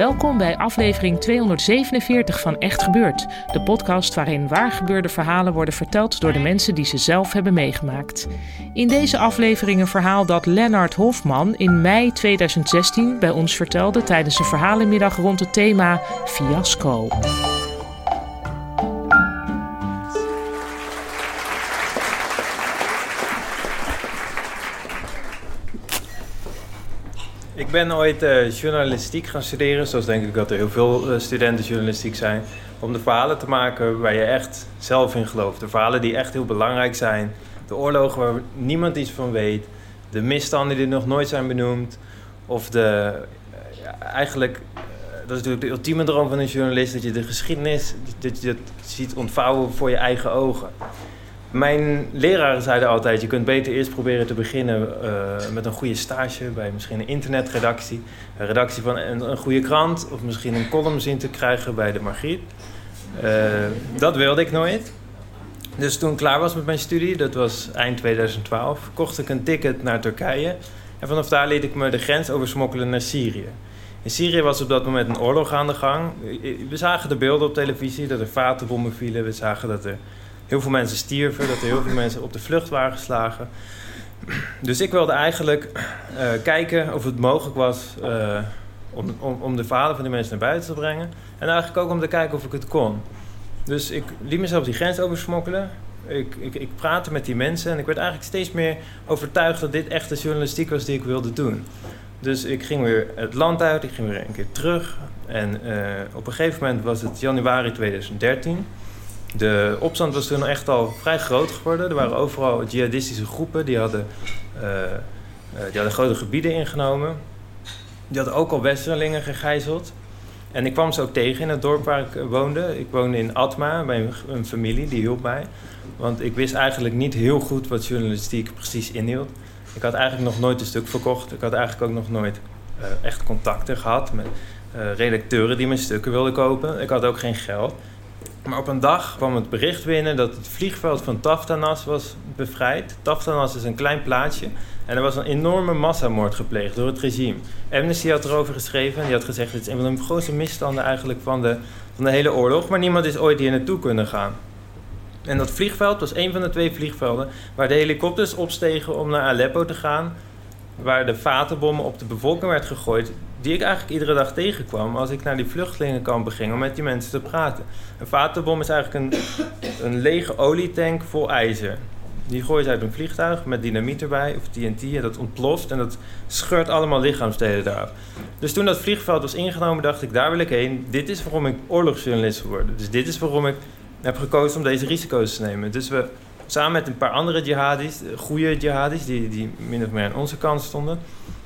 Welkom bij aflevering 247 van Echt Gebeurd, de podcast waarin waargebeurde verhalen worden verteld door de mensen die ze zelf hebben meegemaakt. In deze aflevering een verhaal dat Lennart Hofman in mei 2016 bij ons vertelde tijdens een verhalenmiddag rond het thema fiasco. Ik ben ooit uh, journalistiek gaan studeren, zoals denk ik dat er heel veel uh, studenten journalistiek zijn, om de verhalen te maken waar je echt zelf in gelooft. De verhalen die echt heel belangrijk zijn, de oorlogen waar niemand iets van weet, de misstanden die nog nooit zijn benoemd, of de, uh, eigenlijk, dat is natuurlijk de ultieme droom van een journalist, dat je de geschiedenis, dat je het ziet ontvouwen voor je eigen ogen. Mijn leraren zeiden altijd: je kunt beter eerst proberen te beginnen uh, met een goede stage bij misschien een internetredactie, een redactie van een, een goede krant of misschien een column zien te krijgen bij de Margriet. Uh, dat wilde ik nooit. Dus toen ik klaar was met mijn studie, dat was eind 2012, kocht ik een ticket naar Turkije. En vanaf daar liet ik me de grens oversmokkelen naar Syrië. In Syrië was op dat moment een oorlog aan de gang. We zagen de beelden op televisie dat er vatenbommen vielen. We zagen dat er heel veel mensen stierven, dat er heel veel mensen op de vlucht waren geslagen. Dus ik wilde eigenlijk uh, kijken of het mogelijk was uh, om, om, om, de verhalen van die mensen naar buiten te brengen. En eigenlijk ook om te kijken of ik het kon. Dus ik liet mezelf die grens oversmokkelen. Ik, ik, ik praatte met die mensen en ik werd eigenlijk steeds meer overtuigd dat dit echt de journalistiek was die ik wilde doen. Dus ik ging weer het land uit, ik ging weer een keer terug. En uh, op een gegeven moment was het januari 2013. De opstand was toen echt al vrij groot geworden. Er waren overal jihadistische groepen die hadden, uh, die hadden grote gebieden ingenomen. Die hadden ook al westerlingen gegijzeld. En ik kwam ze ook tegen in het dorp waar ik woonde. Ik woonde in Atma bij een, familie, die hielp mij. Want ik wist eigenlijk niet heel goed wat journalistiek precies inhield. Ik had eigenlijk nog nooit een stuk verkocht. Ik had eigenlijk ook nog nooit echt contacten gehad met redacteuren die mijn stukken wilden kopen. Ik had ook geen geld. Maar op een dag kwam het bericht binnen dat het vliegveld van Taftanas was bevrijd. Taftanas is een klein plaatsje. En er was een enorme massamoord gepleegd door het regime. Amnesty had erover geschreven en die had gezegd... dit is een van de grootste misstanden eigenlijk van de, van de hele oorlog. Maar niemand is ooit hier naartoe kunnen gaan. En dat vliegveld was een van de twee vliegvelden... waar de helikopters opstegen om naar Aleppo te gaan... waar de vatenbommen op de bevolking werd gegooid die ik eigenlijk iedere dag tegenkwam als ik naar die vluchtelingenkampen ging om met die mensen te praten. Een vatenbom is eigenlijk een, een lege olietank vol ijzer. Die gooi je uit een vliegtuig met dynamiet erbij of TNT en dat ontploft en dat scheurt allemaal lichaamsdelen eraf. Dus toen dat vliegveld was ingenomen dacht ik daar wil ik heen. Dit is waarom ik oorlogsjournalist geworden. Dus dit is waarom ik heb gekozen om deze risico's te nemen. Dus we samen met een paar andere jihadis, goede jihadis die, die min of meer aan onze kant stonden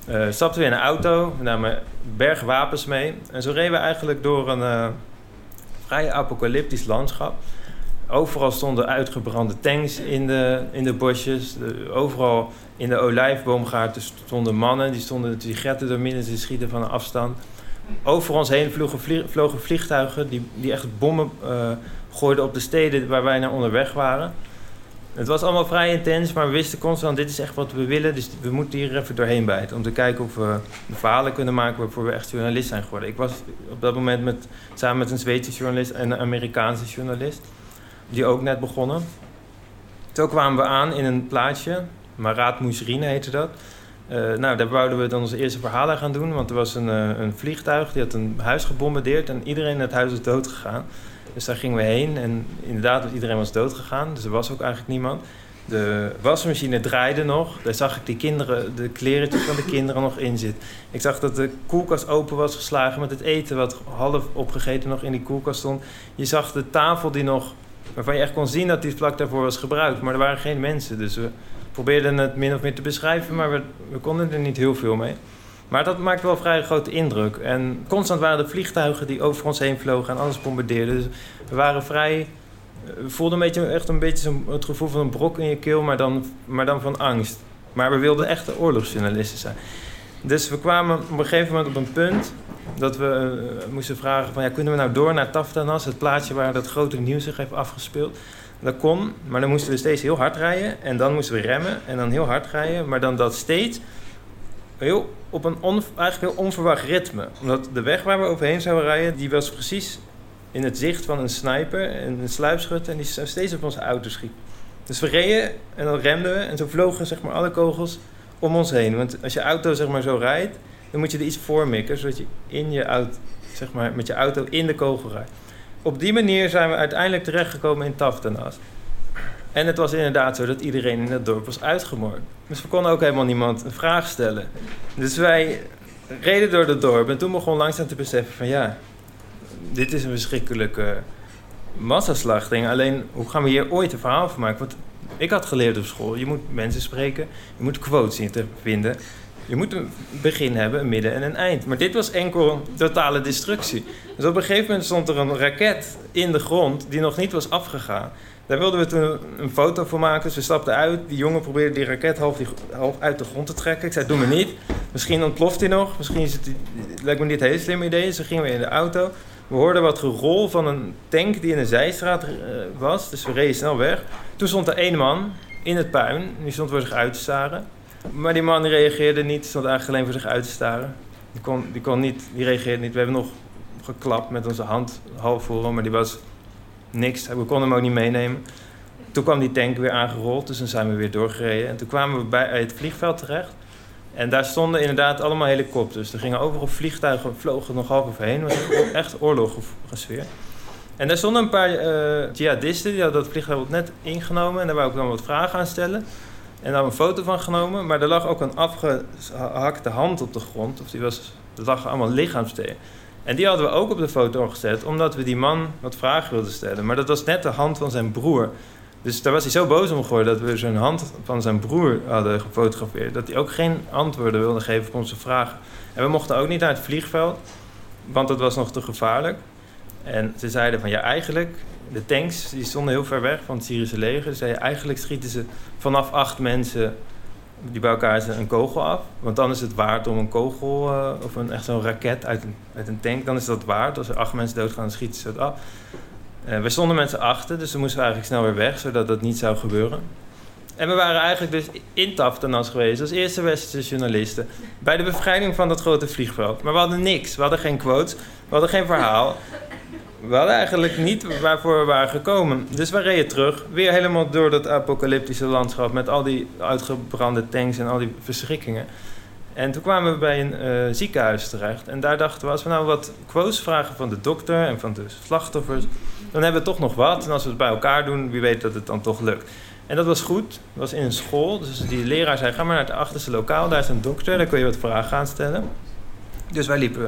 uh, stapten we in een auto, namen bergen wapens mee. En zo reden we eigenlijk door een uh, vrij apocalyptisch landschap. Overal stonden uitgebrande tanks in de, in de bosjes. Overal in de olijfboomgaarden stonden mannen. Die stonden die gretten door midden te schieten van een afstand. Over ons heen vlogen, vlieg, vlogen vliegtuigen die, die echt bommen gooiden op de steden waar wij naar onderweg waren. Het was allemaal vrij intens, maar we wisten constant, dit is echt wat we willen. Dus we moeten hier even doorheen bijten. Om te kijken of we verhalen kunnen maken waarvoor we echt journalist zijn geworden. Ik was op dat moment met, samen met een Zweedse journalist en een Amerikaanse journalist. Die ook net begonnen. Toen kwamen we aan in een plaatsje. Marat Mousserine heette dat. Uh, nou, daar wouden we dan onze eerste verhalen gaan doen. Want er was een, uh, een vliegtuig, die had een huis gebombardeerd. En iedereen in het huis is dood gegaan. Dus daar gingen we heen en inderdaad, iedereen was dood gegaan. Dus er was ook eigenlijk niemand. De wasmachine draaide nog. Daar zag ik die kinderen, de klerentjes van de kinderen nog in zitten. Ik zag dat de koelkast open was geslagen met het eten wat half opgegeten nog in die koelkast stond. Je zag de tafel die nog, waarvan je echt kon zien dat die vlak daarvoor was gebruikt. Maar er waren geen mensen. Dus we probeerden het min of meer te beschrijven, maar we konden er niet heel veel mee. Maar dat maakte wel vrij grote indruk. En constant waren er vliegtuigen die over ons heen vlogen en alles bombardeerden. Dus we waren vrij. We voelden een beetje, echt een beetje het gevoel van een brok in je keel, maar dan, maar dan van angst. Maar we wilden echt oorlogsjournalisten zijn. Dus we kwamen op een gegeven moment op een punt dat we uh, moesten vragen van ja, kunnen we nou door naar Taftanas, het plaatsje waar dat grote nieuws zich heeft afgespeeld. Dat kon, maar dan moesten we steeds heel hard rijden en dan moesten we remmen en dan heel hard rijden, maar dan dat steeds heel, op een eigenlijk heel onverwacht ritme. Omdat de weg waar we overheen zouden rijden, die was precies in het zicht van een sniper en een sluipschutter en die steeds op onze auto schieten. Dus we reden en dan remden we en zo vlogen zeg maar alle kogels om ons heen. Want als je auto zeg maar zo rijdt, dan moet je er iets voor mikken, zodat je in je auto, zeg maar, met je auto in de kogel rijdt. Op die manier zijn we uiteindelijk terechtgekomen in Taftanas. En het was inderdaad zo dat iedereen in het dorp was uitgemoord. Dus we konden ook helemaal niemand een vraag stellen. Dus wij reden door het dorp en toen begon langzaam te beseffen van ja, dit is een verschrikkelijke massaslachting. Alleen, hoe gaan we hier ooit een verhaal van maken? Want ik had geleerd op school, je moet mensen spreken, je moet quotes zien te vinden. Je moet een begin hebben, een midden en een eind. Maar dit was enkel totale destructie. Dus op een gegeven moment stond er een raket in de grond die nog niet was afgegaan. Daar wilden we toen een foto voor maken. Dus we stapten uit. Die jongen probeerde die raket half, die, half uit de grond te trekken. Ik zei, doe me niet. Misschien ontploft hij nog. Misschien is het, lijkt me niet een heel slim idee. Dus gingen we in de auto. We hoorden wat gerol van een tank die in de zijstraat uh, was. Dus we reden snel weg. Toen stond er één man in het puin. Die stond voor zich uit te staren. Maar die man reageerde niet. Stond eigenlijk alleen voor zich uit te staren. Die, kon, die, kon niet, die reageerde niet. We hebben nog geklapt met onze hand half voor hem. Maar die was niks. We konden hem ook niet meenemen. Toen kwam die tank weer aangerold, dus dan zijn we weer doorgereden. En toen kwamen we bij het vliegveld terecht. En daar stonden inderdaad allemaal helikopters. Er gingen overal vliegtuigen, vlogen nog half overheen. Het was echt oorlog gesfeerd. En daar stonden een paar uh, jihadisten, die hadden dat vliegtuig net ingenomen. En daar wou ik dan wat vragen aan stellen. En daar een foto van genomen. Maar er lag ook een afgehakte hand op de grond. Of die was, er lag allemaal lichaamsdelen. En die hadden we ook op de foto gezet, omdat we die man wat vragen wilden stellen. Maar dat was net de hand van zijn broer. Dus daar was hij zo boos om geworden dat we zijn hand van zijn broer hadden gefotografeerd. Dat hij ook geen antwoorden wilde geven op onze vragen. En we mochten ook niet naar het vliegveld, want dat was nog te gevaarlijk. En ze zeiden van ja, eigenlijk, de tanks die stonden heel ver weg van het Syrische leger. Ze zeiden eigenlijk schieten ze vanaf acht mensen die bij elkaar een kogel af. Want dan is het waard om een kogel uh, of een, echt zo'n raket uit een, uit een tank. Dan is dat waard. Als er acht mensen doodgaan, dan schieten ze het af. Uh, we stonden met z'n achter, dus we moesten eigenlijk snel weer weg, zodat dat niet zou gebeuren. En we waren eigenlijk dus in Taftanas geweest als eerste westerse journalisten. Bij de bevrijding van dat grote vliegveld. Maar we hadden niks. We hadden geen quotes. We hadden geen verhaal we hadden eigenlijk niet waarvoor we waren gekomen. Dus we reden terug, weer helemaal door dat apocalyptische landschap met al die uitgebrande tanks en al die verschrikkingen. En toen kwamen we bij een uh, ziekenhuis terecht. En daar dachten we, als we nou wat quotes vragen van de dokter en van de slachtoffers, dan hebben we toch nog wat. En als we het bij elkaar doen, wie weet dat het dan toch lukt. En dat was goed. Dat was in een school. Dus die leraar zei, ga maar naar het achterste lokaal. Daar is een dokter, daar kun je wat vragen gaan stellen. Dus wij liepen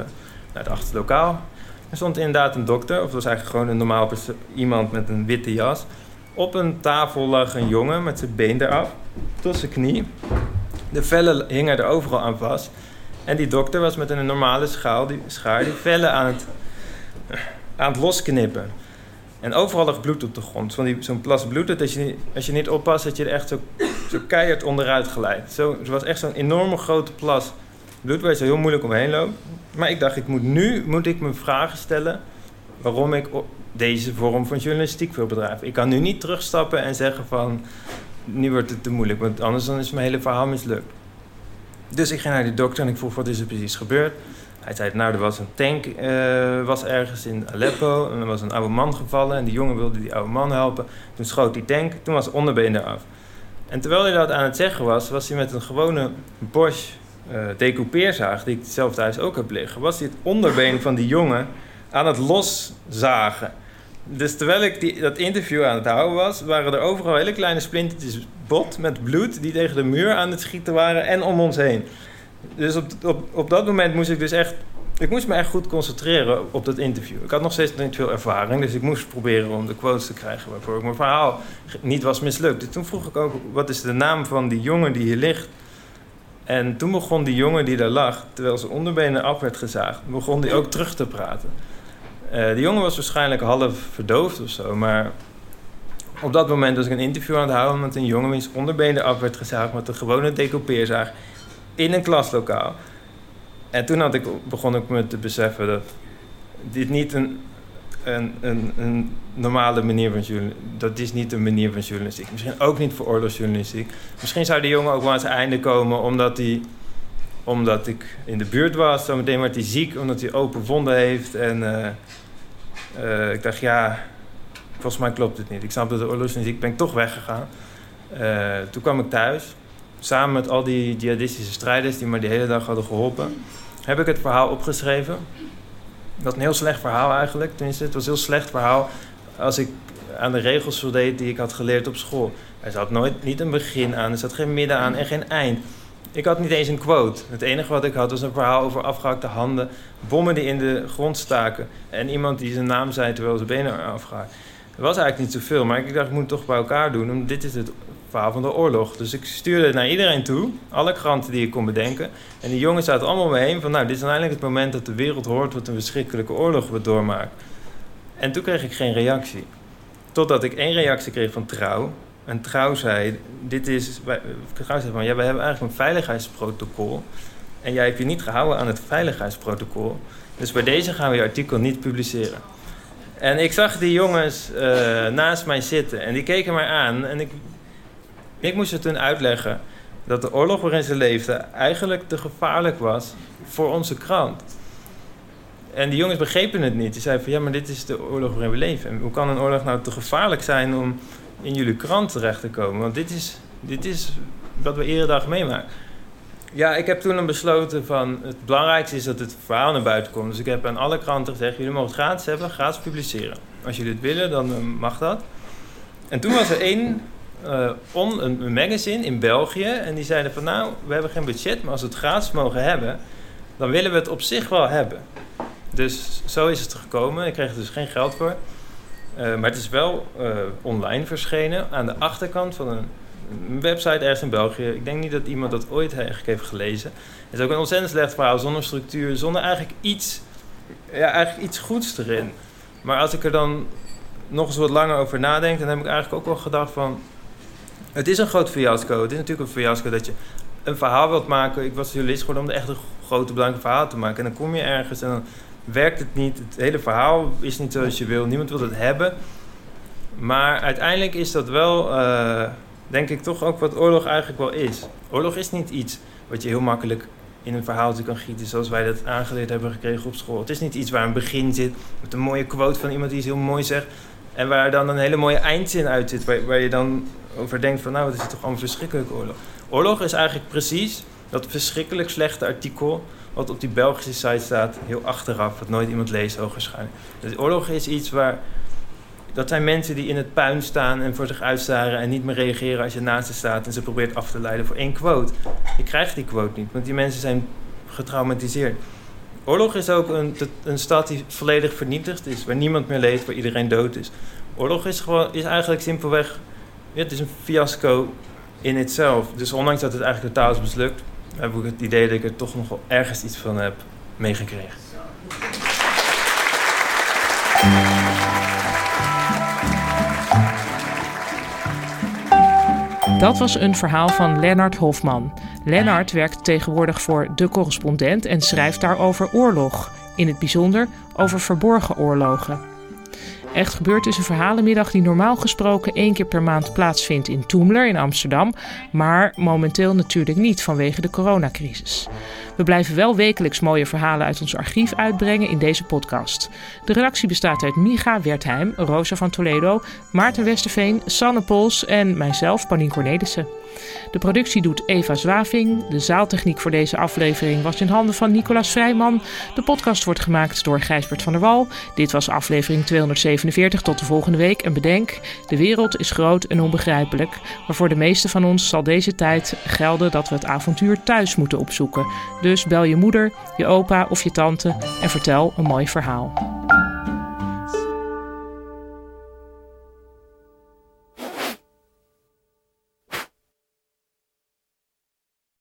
naar het achterste lokaal. Er stond inderdaad een dokter, of het was eigenlijk gewoon een normaal iemand met een witte jas. Op een tafel lag een jongen met zijn been eraf, tot zijn knie. De vellen hingen er overal aan vast. En die dokter was met een normale schaal, die, schaar die vellen aan het, aan het losknippen. En overal lag bloed op de grond. Zo'n plas bloed, dat als je, als je niet oppast, dat je er echt zo, zo keihard onderuit geleid. Zo, het was echt zo'n enorme grote plas bloed waar zo heel moeilijk omheen loopt. Maar ik dacht, ik moet nu moet ik me vragen stellen waarom ik deze vorm van journalistiek wil bedrijven. Ik kan nu niet terugstappen en zeggen van, nu wordt het te moeilijk, want anders dan is mijn hele verhaal mislukt. Dus ik ging naar die dokter en ik vroeg, wat is er precies gebeurd? Hij zei, nou, er was een tank uh, was ergens in Aleppo en er was een oude man gevallen en die jongen wilde die oude man helpen. Toen schoot die tank, toen was onderbeen eraf. En terwijl hij dat aan het zeggen was, was hij met een gewone Bosch uh, decoupeerzaag, die ik zelf thuis ook heb liggen, was dit onderbeen van die jongen aan het loszagen. Dus terwijl ik die, dat interview aan het houden was, waren er overal hele kleine splintertjes bot met bloed die tegen de muur aan het schieten waren en om ons heen. Dus op, op, op dat moment moest ik dus echt ik moest me echt goed concentreren op dat interview. Ik had nog steeds niet veel ervaring, dus ik moest proberen om de quotes te krijgen waarvoor ik mijn verhaal niet was mislukt. Dus toen vroeg ik ook, wat is de naam van die jongen die hier ligt? En toen begon die jongen die daar lag, terwijl zijn onderbenen af werd gezaagd, begon die ook terug te praten. Uh, die jongen was waarschijnlijk half verdoofd of zo, maar op dat moment was ik een interview aan het houden met een jongen wiens onderbenen af werd gezaagd met een gewone decoupeerzaag in een klaslokaal. En toen had ik, begon ik me te beseffen dat dit niet een, een, een, een normale manier van journalistiek... Dat is niet een manier van journalistiek. Misschien ook niet voor oorlogsjournalistiek. Misschien zou die jongen ook wel aan zijn einde komen omdat hij omdat ik in de buurt was. Zometeen werd hij ziek omdat hij open wonden heeft. En uh, uh, ik dacht, ja, volgens mij klopt het niet. Ik snapte de oorlogsjournalistiek, ben ik toch weggegaan. Uh, toen kwam ik thuis, samen met al die jihadistische strijders die me die hele dag hadden geholpen heb ik het verhaal opgeschreven. Dat was een heel slecht verhaal eigenlijk. Tenminste, het was een heel slecht verhaal als ik aan de regels voldeed die ik had geleerd op school. Er zat nooit niet een begin aan, er zat geen midden aan en geen eind. Ik had niet eens een quote. Het enige wat ik had was een verhaal over afgehakte handen, bommen die in de grond staken en iemand die zijn naam zei terwijl zijn benen afgehaakt. Er was eigenlijk niet zoveel, maar ik dacht, ik moet het toch bij elkaar doen. Dit is het van de oorlog. Dus ik stuurde het naar iedereen toe, alle kranten die ik kon bedenken. En die jongens zaten allemaal mee heen van, nou, dit is uiteindelijk het moment dat de wereld hoort wat een verschrikkelijke oorlog we doormaken. En toen kreeg ik geen reactie. Totdat ik één reactie kreeg van Trouw. En Trouw zei, dit is, Trouw zei van, ja, we hebben eigenlijk een veiligheidsprotocol. En jij hebt je niet gehouden aan het veiligheidsprotocol. Dus bij deze gaan we je artikel niet publiceren. En ik zag die jongens uh, naast mij zitten en die keken mij aan. En ik ik moest het toen uitleggen dat de oorlog waarin ze leefden eigenlijk te gevaarlijk was voor onze krant. En die jongens begrepen het niet. Die zeiden van ja, maar dit is de oorlog waarin we leven. En hoe kan een oorlog nou te gevaarlijk zijn om in jullie krant terecht te komen? Want dit is, dit is wat we iedere dag meemaken. Ja, ik heb toen besloten van het belangrijkste is dat het verhaal naar buiten komt. Dus ik heb aan alle kranten gezegd, jullie mogen het gratis hebben, gratis publiceren. Als jullie het willen, dan eh, mag dat. En toen was er één uh, on, een, magazine in België. En die zeiden van nou, we hebben geen budget, maar als we het gratis mogen hebben, dan willen we het op zich wel hebben. Dus zo is het gekomen. Ik kreeg er dus geen geld voor. Uh, maar het is wel uh, online verschenen aan de achterkant van een, een, website ergens in België. Ik denk niet dat iemand dat ooit eigenlijk heeft gelezen. Het is ook een ontzettend slecht verhaal, zonder structuur, zonder eigenlijk iets, ja, eigenlijk iets goeds erin. Maar als ik er dan nog eens wat langer over nadenk, dan heb ik eigenlijk ook wel gedacht van het is een groot fiasco. Het is natuurlijk een fiasco dat je een verhaal wilt maken. Ik was journalist geworden om echt een grote belangrijke verhaal te maken. En dan kom je ergens en dan werkt het niet. Het hele verhaal is niet zoals je wil. Niemand wil het hebben. Maar uiteindelijk is dat wel, uh, denk ik, toch ook wat oorlog eigenlijk wel is. Oorlog is niet iets wat je heel makkelijk in een verhaaltje kan gieten zoals wij dat aangeleerd hebben gekregen op school. Het is niet iets waar een begin zit met een mooie quote van iemand die iets heel mooi zegt. En waar dan een hele mooie eindzin uit zit, waar, je dan over denkt van nou, het is toch allemaal verschrikkelijk oorlog. Oorlog is eigenlijk precies dat verschrikkelijk slechte artikel wat op die Belgische site staat, heel achteraf, wat nooit iemand leest hoogwaarschijnlijk. Dus oorlog is iets waar, dat zijn mensen die in het puin staan en voor zich uitstaren en niet meer reageren als je naast ze staat en ze probeert af te leiden voor één quote. Je krijgt die quote niet, want die mensen zijn getraumatiseerd. Oorlog is ook een, een stad die volledig vernietigd is, waar niemand meer leeft, waar iedereen dood is. Oorlog is, gewoon, is eigenlijk simpelweg het is een fiasco in itself. Dus ondanks dat het eigenlijk totaal is mislukt, heb ik het idee dat ik er toch nog wel ergens iets van heb meegekregen. Dat was een verhaal van Lennart Hofman. Lennart werkt tegenwoordig voor De Correspondent en schrijft daar over oorlog. In het bijzonder over verborgen oorlogen. Echt gebeurd is een verhalenmiddag die normaal gesproken één keer per maand plaatsvindt in Toemler in Amsterdam, maar momenteel natuurlijk niet vanwege de coronacrisis. We blijven wel wekelijks mooie verhalen uit ons archief uitbrengen in deze podcast. De redactie bestaat uit Miga Wertheim, Rosa van Toledo, Maarten Westerveen, Sanne Pols en mijzelf, Panien Cornelissen. De productie doet Eva Zwaving. De zaaltechniek voor deze aflevering was in handen van Nicolas Vrijman. De podcast wordt gemaakt door Gijsbert van der Wal. Dit was aflevering 207 247 tot de volgende week en bedenk, de wereld is groot en onbegrijpelijk, maar voor de meeste van ons zal deze tijd gelden dat we het avontuur thuis moeten opzoeken. Dus bel je moeder, je opa of je tante en vertel een mooi verhaal.